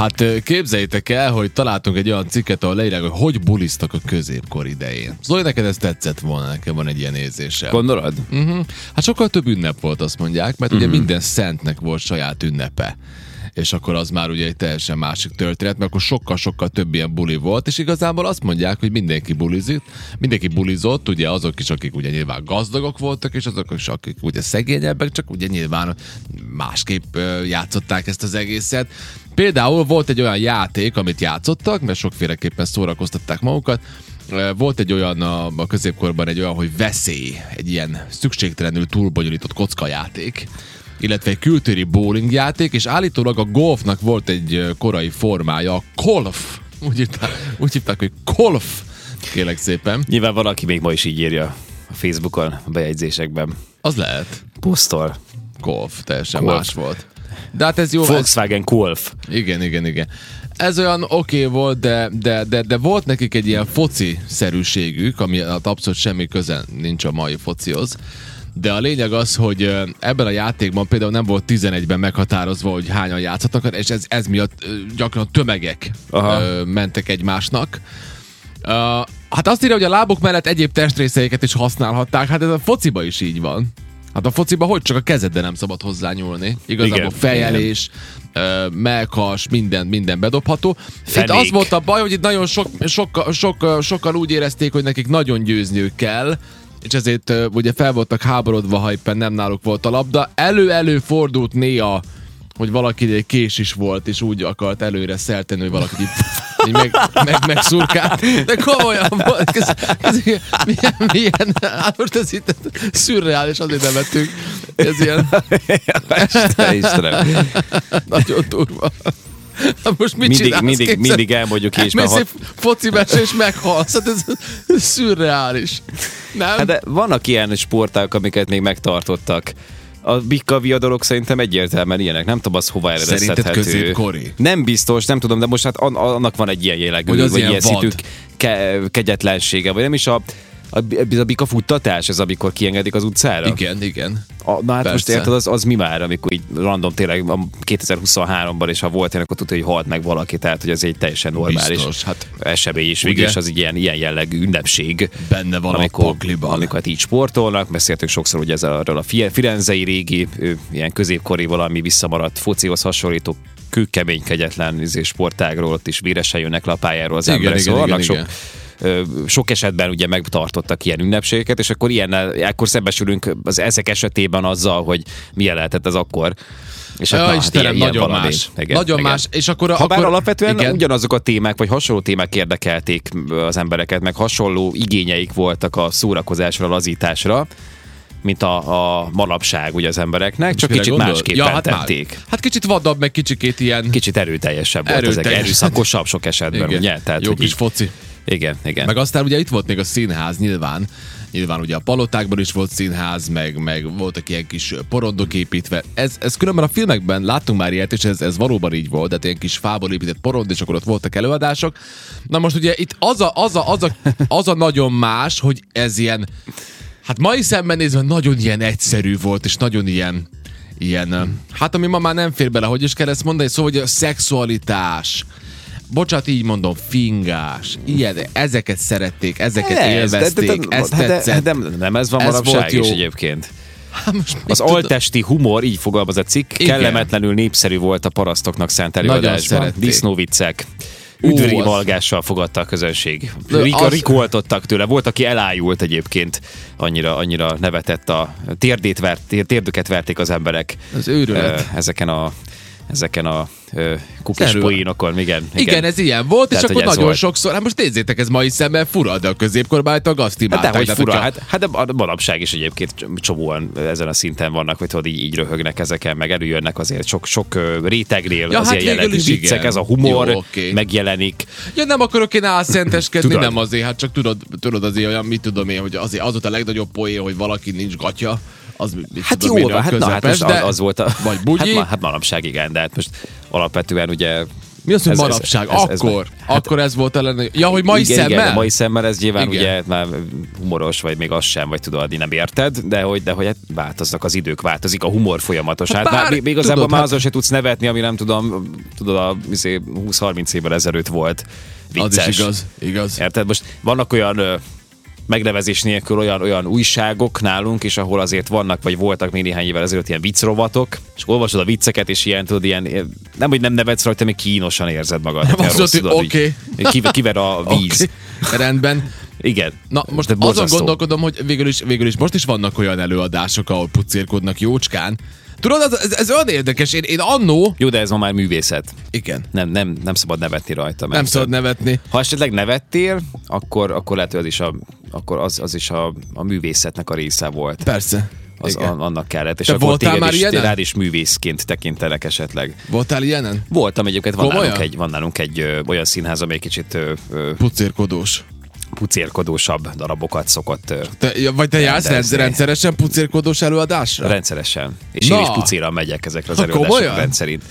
Hát képzeljétek el, hogy találtunk egy olyan cikket, ahol leírják, hogy hogy buliztak a középkor idején. Zoli, neked ez tetszett volna, nekem van egy ilyen érzésem. Gondolod? Uh-huh. Hát sokkal több ünnep volt, azt mondják, mert uh-huh. ugye minden szentnek volt saját ünnepe és akkor az már ugye egy teljesen másik történet, mert akkor sokkal-sokkal több ilyen buli volt, és igazából azt mondják, hogy mindenki bulizik, mindenki bulizott, ugye azok is, akik ugye nyilván gazdagok voltak, és azok is, akik ugye szegényebbek, csak ugye nyilván másképp játszották ezt az egészet. Például volt egy olyan játék, amit játszottak, mert sokféleképpen szórakoztatták magukat, volt egy olyan a, a középkorban egy olyan, hogy veszély, egy ilyen szükségtelenül túlbonyolított kockajáték, illetve egy kültéri bowling játék, és állítólag a golfnak volt egy korai formája, a golf. Úgy hívták, úgy hívták hogy golf. Kélek szépen. Nyilván valaki még ma is így írja a Facebookon, a bejegyzésekben. Az lehet. Posztol. Golf, teljesen Golf. más volt. De hát ez jó. Ez, Volkswagen Golf. igen, igen, igen. Ez olyan oké okay volt, de, de, de, de, volt nekik egy ilyen foci-szerűségük, ami hát abszolút semmi köze nincs a mai focihoz. De a lényeg az, hogy ebben a játékban például nem volt 11-ben meghatározva, hogy hányan játszhatnak, és ez, ez miatt gyakran tömegek Aha. mentek egymásnak. Hát azt írja, hogy a lábok mellett egyéb testrészeiket is használhatták, hát ez a fociba is így van. Hát a fociba hogy csak a kezeddel nem szabad hozzányúlni. Igazából Igen, fejelés, ö, melkas, minden, minden bedobható. Itt Fenék. az volt a baj, hogy itt nagyon sok, sok, sok, sokan úgy érezték, hogy nekik nagyon győzniük kell, és ezért ugye fel voltak háborodva, ha éppen nem náluk volt a labda. Elő-elő fordult néha, hogy valaki egy kés is volt, és úgy akart előre szelteni, hogy valaki így, meg, meg, megszurkált. De komolyan volt. Ez, ez, milyen, milyen, hát most ez itt szürreális, azért nevettünk. Ez ilyen Isten, Istenem. nagyon durva. Hát most mit Mindig, csinálsz? mindig, Képzeld- mindig elmondjuk és már Elmész hat... foci és meghalsz. Hát ez, ez szürreális. Nem? Hát de vannak ilyen sporták, amiket még megtartottak. A bikka viadalok szerintem egyértelműen ilyenek. Nem tudom, az hova eredeztethető. középkori? Nem biztos, nem tudom, de most hát an- annak van egy ilyen jellegű, Hogy az vagy ilyen ilyen szintű ke- kegyetlensége, vagy nem is a a, a bika futtatás, ez amikor kiengedik az utcára? Igen, igen. A, na hát most Persze. érted, az, az mi már, amikor így random tényleg a 2023-ban, és ha volt ilyen, akkor tudta, hogy halt meg valaki, tehát hogy ez egy teljesen normális Biztos, hát esemény, és Ugye? végül is az egy ilyen, ilyen jellegű ünnepség. benne van amikor, a pakliban. amikor hát így sportolnak, beszéltünk sokszor ugye ez arról a firenzei régi, ilyen középkori valami visszamaradt focihoz hasonlító kőkemény, kegyetlen izé, sportágról, ott is véresen jönnek le a pályáról az Igen, emberek. igen, szóval igen, igen. sok ö, sok esetben ugye megtartottak ilyen ünnepségeket, és akkor ilyennel, akkor szembesülünk az ezek esetében azzal, hogy milyen lehetett az akkor. És Ja, na, Istenem, ilyen- ilyen nagyon valami. más. Igen, Nagyon igen. más. És akkor, Ha bár akkor alapvetően igen. ugyanazok a témák, vagy hasonló témák érdekelték az embereket, meg hasonló igényeik voltak a szórakozásra, lazításra, mint a, a manapság ugye az embereknek, csak kicsit gondol? másképpen ja, hát tették. Már. Hát kicsit vadabb, meg kicsikét ilyen... Kicsit erőteljesebb volt, ezek erőszakosabb sok esetben, igen, ugye? Tehát, jó kis így- foci. Igen, igen. Meg aztán ugye itt volt még a színház nyilván, nyilván ugye a palotákban is volt színház, meg, meg voltak ilyen kis porondok építve. Ez, ez különben a filmekben láttunk már ilyet, és ez, ez valóban így volt, tehát ilyen kis fából épített porond, és akkor ott voltak előadások. Na most ugye itt az a, az a, az a, az a nagyon más, hogy ez ilyen, hát mai szemben nézve nagyon ilyen egyszerű volt, és nagyon ilyen, ilyen, hát ami ma már nem fér bele, hogy is kell ezt mondani, szóval hogy a szexualitás, bocsát, így mondom, fingás, ilyen, ezeket szerették, ezeket Ez, élvezték, ez de, tetszett. de, de, nem ez van Ez manapság is egyébként. Hát most Az altesti humor, így fogalmaz a cikk, Igen. kellemetlenül népszerű volt a parasztoknak szánt előadásban. Disznóviccek. Ú, Üdvöri az- valgással fogadta a közönség. Rika, az- rikoltottak tőle. Volt, aki elájult egyébként. Annyira, annyira nevetett a térdét vert, tér- térdüket verték az emberek. Az őrület. Ezeken a ezeken a kukis poénokon, igen, igen. Igen, ez ilyen volt, Tehát, és akkor nagyon volt. sokszor, hát most nézzétek, ez mai szemben fura, de a középkorban hát azt Hát imádták. de hogy fura, hogyha- hát, hát a manapság is egyébként csomóan ezen a szinten vannak, hogy tudod, így, így röhögnek ezeken, meg előjönnek azért sok, sok rétegnél Ja, az hát ilyen jellegű viccek, ez a humor Jó, oké. megjelenik. Ja, nem akarok én álszenteskedni, nem azért, hát csak tudod, tudod azért olyan, mit tudom én, hogy azért az volt a legnagyobb poén, hogy valaki nincs gatya, az Hát tudom jó, én, a van, hát, na, hát most de- az, volt a... Vagy bugyi. Hát, ma, hát manapság igen, de hát most alapvetően ugye Mi az, hogy Ez- ez- manapság? ez- ez- akkor, hát- akkor ez volt ellen. Ja, hogy mai igen, szemmel? Igen, mai szemmel ez nyilván Igen. ugye már humoros, vagy még az sem, vagy tudod, nem érted, de hogy, de hogy hát változnak az idők, változik a humor folyamatosan. Hát Hát már még, igazából tudod, már hát- azon se tudsz nevetni, ami nem tudom, tudod, a izé, 20-30 évvel ezelőtt volt. Vicces. Az is igaz, igaz. Érted? Most vannak olyan megnevezés nélkül olyan, olyan újságok nálunk, és ahol azért vannak, vagy voltak még néhány évvel ezelőtt ilyen viccrovatok, és olvasod a vicceket, és ilyen, tudod, ilyen, nem, hogy nem nevetsz rajta, még kínosan érzed magad. Nem azt mondod, hogy oké. így kiver, a víz. Okay. Rendben. Igen. Na, most azon gondolkodom, hogy végül is, végül is most is vannak olyan előadások, ahol pucérkodnak jócskán. Tudod, ez, ez, ez olyan érdekes. Én, én annó... Jó, de ez ma már művészet. Igen. Nem, nem, nem szabad nevetni rajta. Nem szabad nevetni. Ha esetleg nevettél, akkor, akkor lehet, hogy az is a, akkor az, az is a, a művészetnek a része volt. Persze. Az Igen. annak kellett. És Te akkor voltál már is, ilyenen? rád is művészként tekintenek esetleg. Voltál ilyenen? Voltam egyébként, van Komolyan? nálunk egy, van nálunk egy ö, olyan színház, amely kicsit ö, ö, Pucérkodós. pucérkodósabb darabokat szokott Te, ja, vagy te jársz Rendezni. rend, rendszeresen pucérkodós előadásra? rendszeresen. És Na. én is pucéra megyek ezekre az Ha, komolyan? rendszerint.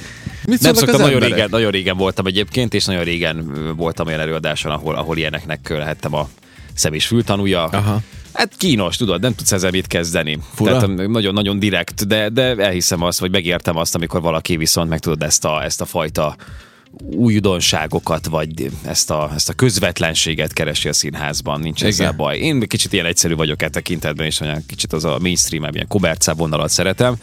Mit Nem szoktam, nagyon emberek? régen, nagyon régen voltam egyébként, és nagyon régen voltam olyan előadáson, ahol, ahol ilyeneknek lehettem a szem és fültanúja. Aha. Hát kínos, tudod, nem tudsz ezzel mit kezdeni. Fura. Tehát nagyon-nagyon direkt, de, de elhiszem azt, vagy megértem azt, amikor valaki viszont meg tudod ezt a, ezt a fajta újdonságokat, vagy ezt a, ezt a közvetlenséget keresi a színházban, nincs ezzel Igen. baj. Én kicsit ilyen egyszerű vagyok e tekintetben, és olyan kicsit az a mainstream, ilyen komercább vonalat szeretem.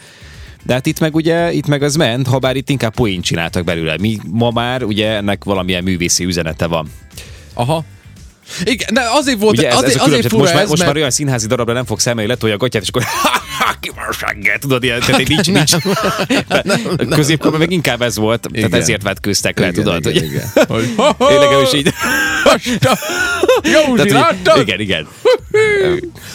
De hát itt meg ugye, itt meg az ment, ha bár itt inkább poént csináltak belőle. Mi ma már ugye ennek valamilyen művészi üzenete van. Aha. Igen, de azért volt, Ugye ez, azért, ez a azért fura Most, már, ez, most mert... már olyan színházi darabra nem fogsz elmenni, letolja a gatyát, és akkor ki van a tudod, ilyen, tehát így nincs, nincs. Középkorban meg inkább ez volt, tehát Igen. ezért vetkőztek le, Igen, tudod. igen, hogy- igen. Hogy- Én nekem is így. Józsi, Tehát, láttad? igen, igen.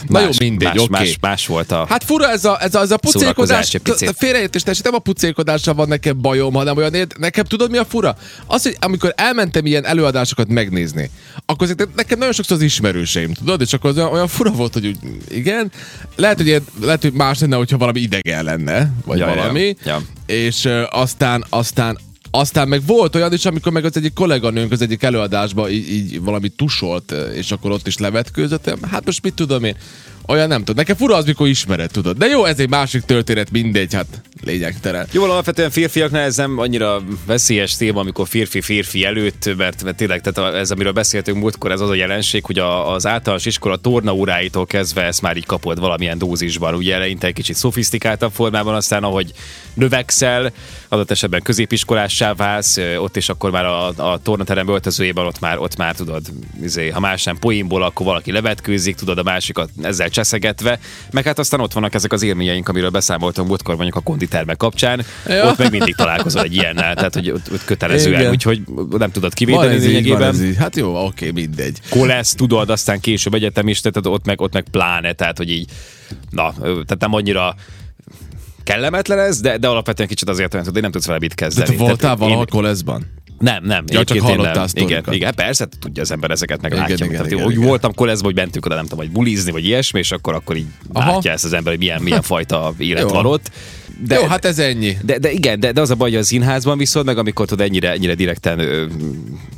Na jó, mindegy, más, oké. más, más volt a... Hát fura ez a, ez a, ez a t- Félreértés, tehát nem a pucérkodással van nekem bajom, hanem olyan nekem tudod mi a fura? Az, hogy amikor elmentem ilyen előadásokat megnézni, akkor nekem nagyon sokszor az ismerőseim, tudod, és akkor az olyan, olyan fura volt, hogy úgy, igen, lehet, hogy, ilyen, lehet, hogy más lenne, hogyha valami idegen lenne, vagy Ja, ja, valami, ja. és uh, aztán, aztán aztán meg volt olyan is, amikor meg az egyik kolléganőnk az egyik előadásban így, így valami tusolt, és akkor ott is levetkőzött. Hát most mit tudom én? Olyan nem tudom. Nekem fura az, mikor ismered, tudod. De jó, ez egy másik történet, mindegy, hát lényegtelen. Jó, alapvetően férfiaknál ez nem annyira veszélyes téma, amikor férfi-férfi előtt, mert, mert tényleg tehát ez, amiről beszéltünk múltkor, ez az a jelenség, hogy a, az általános iskola tornaóráitól kezdve ezt már így kapod valamilyen dózisban. Ugye eleinte egy kicsit szofisztikáltabb formában, aztán ahogy növekszel, adott esetben középiskolássá válsz, ott is akkor már a, a tornaterem öltözőjében ott már, ott már tudod, izé, ha más nem poénból, akkor valaki levetkőzik, tudod, a másikat ezzel cseszegetve, meg hát aztán ott vannak ezek az élményeink, amiről beszámoltunk múltkor mondjuk a konditermek kapcsán, Ja. ott meg mindig találkozol egy ilyennel, tehát hogy ott, ott kötelezően, Igen. úgyhogy nem tudod kivédeni lényegében. Hát jó, oké, mindegy. Kolesz, tudod, aztán később egyetemista, tehát ott meg, ott meg pláne, tehát hogy így, na, tehát nem annyira kellemetlen ez, de, de alapvetően kicsit azért hogy nem tudsz vele mit De kezdeni. te voltál valahol koleszban? Nem, nem. Ja, csak hallottál. Igen, igen, persze, tudja az ember ezeket, meg Igen, látja. igen, Tehát, igen, hogy igen. voltam koleszba, hogy mentünk oda, nem tudom, hogy bulizni, vagy ilyesmi, és akkor, akkor így Aha. látja ezt az ember, hogy milyen, milyen fajta élet Jó. van ott. De, jó, hát ez ennyi. De, de igen, de, de az a baj, hogy a színházban viszont, meg amikor tudod ennyire, ennyire direkten ö,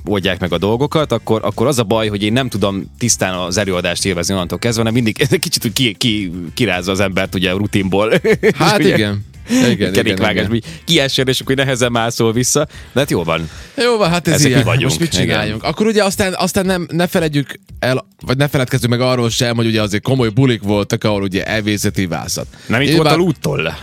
oldják meg a dolgokat, akkor, akkor az a baj, hogy én nem tudom tisztán az előadást élvezni onnantól kezdve, hanem mindig kicsit úgy ki, ki, kirázza az embert ugye a rutinból. Hát ugye igen. Igen, igen, Kerékvágás, igen. hogy kiessél, és akkor nehezen mászol vissza. De hát jó van. Jó, van, hát ez Ezek ilyen. mi vagyunk, Most mit igen. csináljunk? Akkor ugye aztán, aztán nem, ne feledjük el, vagy ne feledkezzünk meg arról sem, hogy ugye azért komoly bulik voltak, ahol ugye elvészeti vászat. Nem itt volt a lúttól?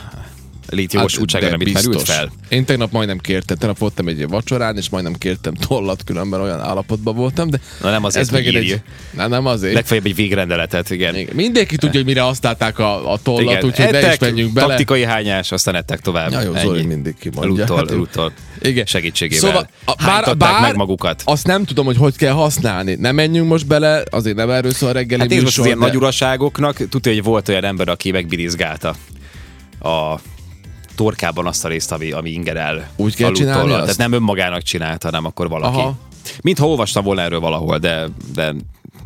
Létjogosultsága Hát, nem itt merült biztos. fel? Én tegnap majdnem kértem, tegnap voltam egy vacsorán, és majdnem kértem tollat, különben olyan állapotban voltam, de Na nem azért, ez megint írj. egy... Nem, nem azért. Legfeljebb egy végrendeletet, igen. Igen. Mindenki tudja, hogy mire használták a, a tollat, igen. úgyhogy ne is menjünk bele. taktikai hányás, aztán ettek tovább. Ja, jó, Ennyi. Zoli mindig kimondja. Lúttól, Hát lúttól. Igen. Segítségével. Szóval, a, bár, bár meg magukat. azt nem tudom, hogy hogy kell használni. Nem menjünk most bele, azért nem erről szól a reggeli Hát műsor, ilyen de- nagy uraságoknak, tudja, hogy volt olyan ember, aki megbirizgálta a torkában azt a részt, ami, ami ingerel Úgy kell csinálni azt? Tehát nem önmagának csinálta, hanem akkor valaki. Aha. Mintha olvastam volna erről valahol, de, de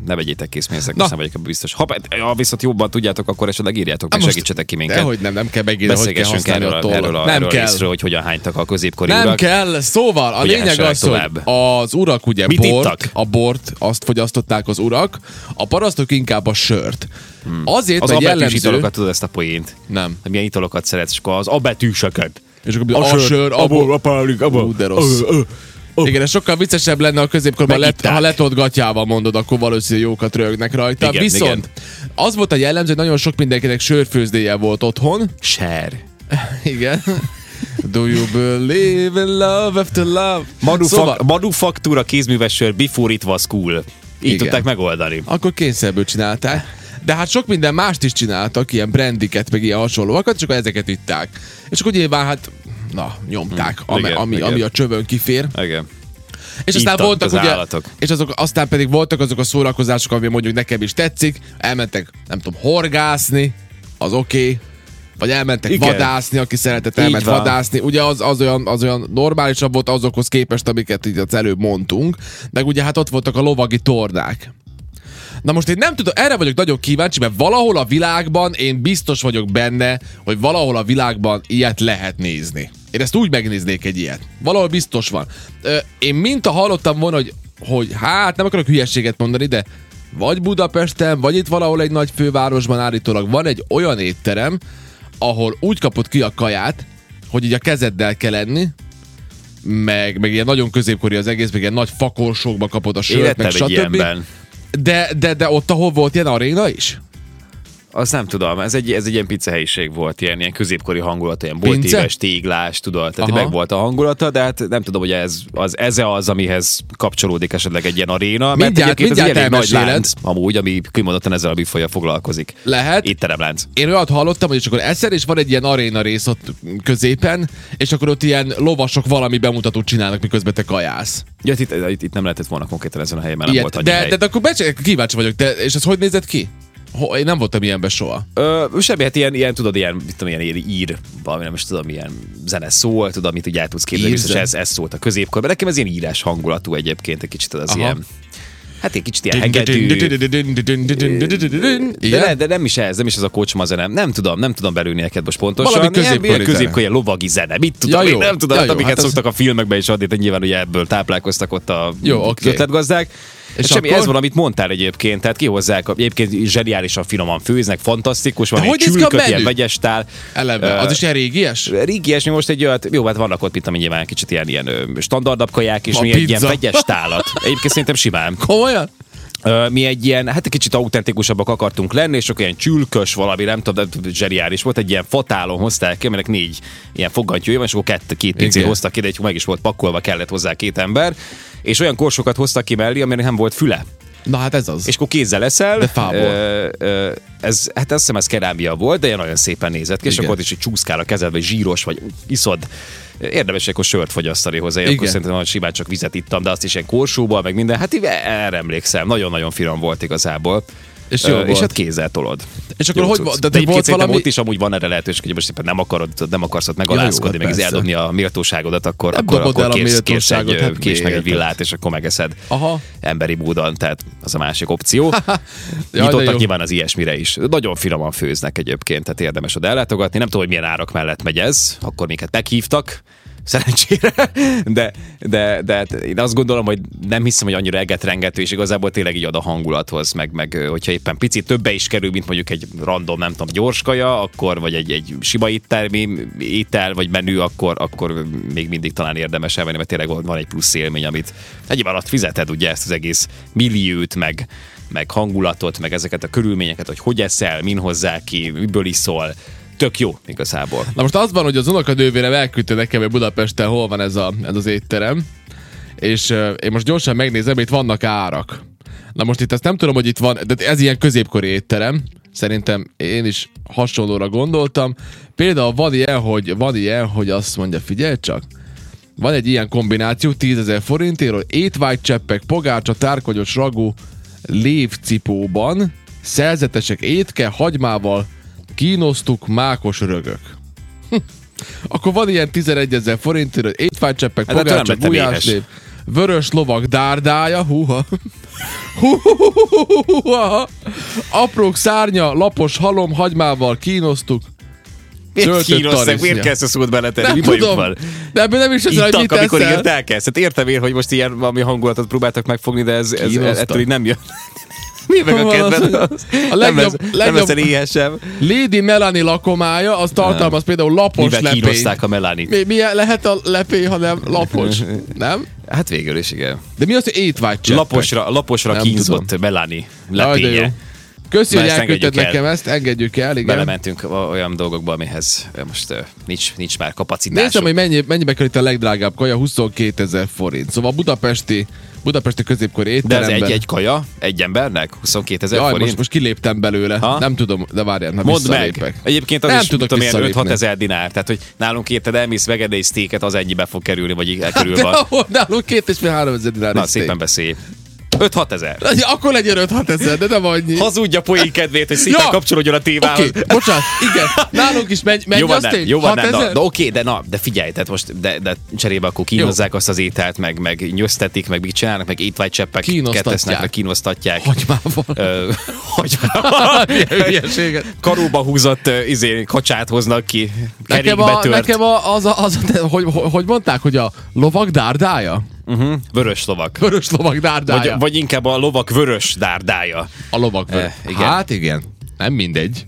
ne vegyétek készpénznek, Na. nem vagyok ebben biztos. Ha, ha viszont jobban tudjátok, akkor esetleg írjátok, meg most- segítsetek ki minket. Dehogy nem, nem kell megírni, hogy kell erről, a erről, a, nem erről kell. részről, hogy hogyan hánytak a középkori Nem urak. kell, szóval a Hogy lényeg az, hogy tovább. az urak ugye Mit bort, ittak? a bort, azt fogyasztották az urak, a parasztok inkább a sört. Azért, Az mert abetűs jellemző... italokat tudod ezt a poént? Nem. Hogy milyen italokat szeretsz, és akkor az abetűseket. És akkor a, a sör, abból, a pálik, Ú, de rossz. Igen, ez sokkal viccesebb lenne a középkorban, let, ha letolt gatyával mondod, akkor valószínűleg jókat rögnek rajta. Igen, Viszont az volt a jellemző, hogy nagyon sok mindenkinek sörfőzdéje volt otthon. Ser. Igen. Do you believe in love after love? Manufak- Szóval, Manufaktúra kézműves sör before it was cool. Így Igen. tudták megoldani. akkor kényszerből csinálták. De hát sok minden mást is csináltak, ilyen brandiket, meg ilyen hasonlóakat, akkor ezeket itták. És akkor nyilván hát, na, nyomták, Hmm, ami, igen, ami, igen. ami a csövön kifér. Igen. És aztán Ittak voltak az ugye, állatok. és azok, aztán pedig voltak azok a szórakozások, ami mondjuk nekem is tetszik, elmentek, nem tudom, horgászni, az oké, okay. vagy elmentek Igen. Vadászni, aki szeretett Így elment van. vadászni. Ugye az, az, olyan, az olyan normálisabb volt azokhoz képest, amiket így az előbb mondtunk, meg ugye hát ott voltak a lovagi tornák. Na most én nem tudom, erre vagyok nagyon kíváncsi, mert valahol a világban én biztos vagyok benne, hogy valahol a világban ilyet lehet nézni. Én ezt úgy megnéznék egy ilyet. Valahol biztos van. Én mint a hallottam volna, hogy, hogy hát nem akarok hülyeséget mondani, de vagy Budapesten, vagy itt valahol egy nagy fővárosban állítólag van egy olyan étterem, ahol úgy kapod ki a kaját, hogy így a kezeddel kell enni, meg, meg ilyen nagyon középkori az egész, meg ilyen nagy fakorsókba kapod a sört, Életem meg stb. ilyenben. De, de, de ott, ahol volt ilyen aréna is? Azt nem tudom, ez egy, ez egy ilyen pizza helyiség volt, ilyen, ilyen középkori hangulat, ilyen boltíves, téglás, tudod, tehát Aha. meg volt a hangulata, de hát nem tudom, hogy ez az, ez az, amihez kapcsolódik esetleg egy ilyen aréna, mert Mindjárt- egyébként ez egy mindjárt nagy lánc, amúgy, ami kimondottan ezzel a bifolyal foglalkozik. Lehet. Étteremlánc. Én olyat hallottam, hogy és akkor eszel, és van egy ilyen aréna rész ott középen, és akkor ott ilyen lovasok valami bemutatót csinálnak, miközben te kajálsz. Ja, itt, itt, itt, nem lehetett volna konkrétan ezen a helyen, mert nem Ilyet, volt annyi de, hely. de, de, akkor becse, kíváncsi vagyok, te, és ez hogy nézett ki? Ho, én nem voltam ilyenben soha. Ö, semmi, hát ilyen, ilyen, tudod, ilyen, mit tudom, ilyen ír, valami nem is tudom, ilyen zene szól, tudod, amit úgy el tudsz képzelni, Írzene. ez, ez szólt a középkorban. Nekem ez ilyen írás hangulatú egyébként, egy kicsit az Aha. ilyen, hát egy kicsit ilyen hegedű, de, ne, de nem is ez, nem is ez a kocsma zene. Nem tudom, nem tudom belülni neked most pontosan. Valami középkori középkori lovagi zene. Mit tudom, Ja, jó. nem tudom, Ja, hát, jó, amiket hát szoktak a filmekben is adni, nyilván ugye ebből táplálkoztak ott a Jó, oké. ötletgazdák. És semmi, akkor? ez van, amit mondtál egyébként, tehát kihozzák, egyébként zseniálisan finoman főznek, fantasztikus, van egy csülköt, ilyen menü? vegyestál. Eleve, Ö, az is ilyen régies? Régies, mi most egy olyat, jó, hát vannak ott, mint ami nyilván kicsit ilyen, ilyen standardabb kaják, és mi egy ilyen vegyes tálat. Egyébként szerintem simán. Komolyan? Mi egy ilyen, hát egy kicsit autentikusabbak akartunk lenni, és akkor ilyen csülkös valami, nem tudom, de zseniális volt, egy ilyen fatálon hozták ki, aminek négy ilyen fogantyúja van, és akkor két, két pincét hoztak ki, de egy meg is volt pakolva, kellett hozzá két ember, és olyan korsokat hoztak ki mellé, aminek nem volt füle. Na hát ez az. És akkor kézzel eszel. De fából. Ö, ö, ez, hát azt hiszem ez kerámia volt, de ilyen nagyon szépen nézett ki, és akkor ott is egy csúszkál a kezed, vagy zsíros, vagy iszod. Érdemes akkor sört fogyasztani hozzá, Én Igen. akkor szerintem hogy simán csak vizet ittam, de azt is ilyen korsóból, meg minden. Hát így erre emlékszem, nagyon-nagyon finom volt igazából. És jó és volt. hát kézzel tolod. És akkor Jó hogy cucc. de de volt valami... ott is amúgy van erre lehetőség, hogy most éppen nem akarod, nem akarsz ott Ja, megalázkodni, jó, meg eldobni a méltóságodat, akkor, Nem akkor, el akkor a kérsz, kérsz, egy, hát kérsz meg egy villát, és akkor megeszed Aha. emberi módon, tehát az a másik opció. De Nyitottak nyilván az ilyesmire is. Nagyon finoman főznek egyébként, tehát érdemes oda ellátogatni. Nem tudom, hogy milyen árak mellett megy ez, akkor minket meghívtak, szerencsére, de, de, de hát én azt gondolom, hogy nem hiszem, hogy annyira egetrengető, és igazából tényleg így ad a hangulathoz, meg, meg hogyha éppen picit többe is kerül, mint mondjuk egy random, nem tudom, gyorskaja, akkor, vagy egy, egy sima éttermi étel, vagy menü, akkor, akkor még mindig talán érdemes elvenni, mert tényleg van egy plusz élmény, amit egyébként alatt fizeted ugye ezt az egész milliót, meg, meg hangulatot, meg ezeket a körülményeket, hogy hogy eszel, min hozzá ki, miből iszol, tök jó igazából. Na most az van, hogy az unokadővérem elküldte nekem, hogy Budapesten hol van ez, a, ez az étterem, és uh, én most gyorsan megnézem, itt vannak árak. Na most itt ezt nem tudom, hogy itt van, de ez ilyen középkori étterem, szerintem én is hasonlóra gondoltam. Például van ilyen, hogy, van ilyen, hogy azt mondja, figyelj csak, van egy ilyen kombináció 10 ezer forintéről, étvágycseppek, pogácsa, tárkonyos ragú, lévcipóban, szerzetesek étke, hagymával, kínosztuk, mákos rögök. Hm. Akkor van ilyen 11 ezer forintért, étfájcseppek, Hát pogácsa, gulyáslév, vörös lovak dárdája, húha, Hú, hú, hú, hú, hú, hú, aha. Aprók szárnya, lapos halom, hagymával kínoztuk. Miért kínoztak? Miért kezd a szót beletenni? Nem Mi tudom, de ebből nem is ez, hogy mit amikor írt elkezdett. Értem én, hogy most ilyen valami hangulatot próbáltak megfogni, de ez, ez ettől így nem jön. Mi meg a Az? a nem, legjobb- lesz, nem legjobb- leszel éhesebb. Lady Melanie lakomája, az tartalmaz például lapos Mivel lepényt. kínozták a Melanie? Mi, milyen lehet a lepény, hanem lapos? Nem? Hát végül is, igen. De mi az, hogy étvágy? Laposra, laposra Nem kínzott tudom. Melanie Jaj, lepénye. Köszi, Na, hogy elküldted engedjük el. nekem ezt, engedjük el, igen. Belementünk olyan dolgokba, amihez most nincs, nincs már kapacitásunk. Néztem, hogy mennyi, mennyibe kerül itt a legdrágább kaja, 22 ezer forint. Szóval a budapesti, budapesti középkori De ez étteremben. egy-egy kaja egy embernek? 22 ezer forint? most, most kiléptem belőle. Ha? Nem tudom, de várjál, na Mondd meg. Egyébként az Nem is, tudok tudom, ilyen visszalépni. 5-6 ezer dinár. Tehát, hogy nálunk érted, elmész veged egy steaket, az ennyibe fog kerülni, vagy így körül De van. ahol nálunk két és fél három ezer dinár Na, szépen beszélj. 5-6 ezer. Ja, Akkor legyen 5-6 ezer, de nem annyi. Hazudja poén kedvét, hogy szépen Ja. kapcsolódjon a témához. Oké, okay, bocsánat, igen. Nálunk is megy, megy Jó van, nem, jó van, 6 nem, na, de oké, de na, de figyelj, tehát most, de, de cserébe akkor kínozzák azt az ételt, meg, meg nyöztetik, meg mit csinálnak, meg étvágycseppek Kínoztatják. tesznek, meg kínoztatják. Hagymával. Hagymával. Karóba húzott izé, kacsát hoznak ki, Nekem, a, nekem a, az, a, az a, hogy, hogy mondták, hogy a lovak dárdája? Uh-huh. Vörös lovak. Vörös lovak dárdája. Vagy, vagy inkább a lovak vörös dárdája. a lovak vörös. Eh, igen. Hát igen, nem mindegy.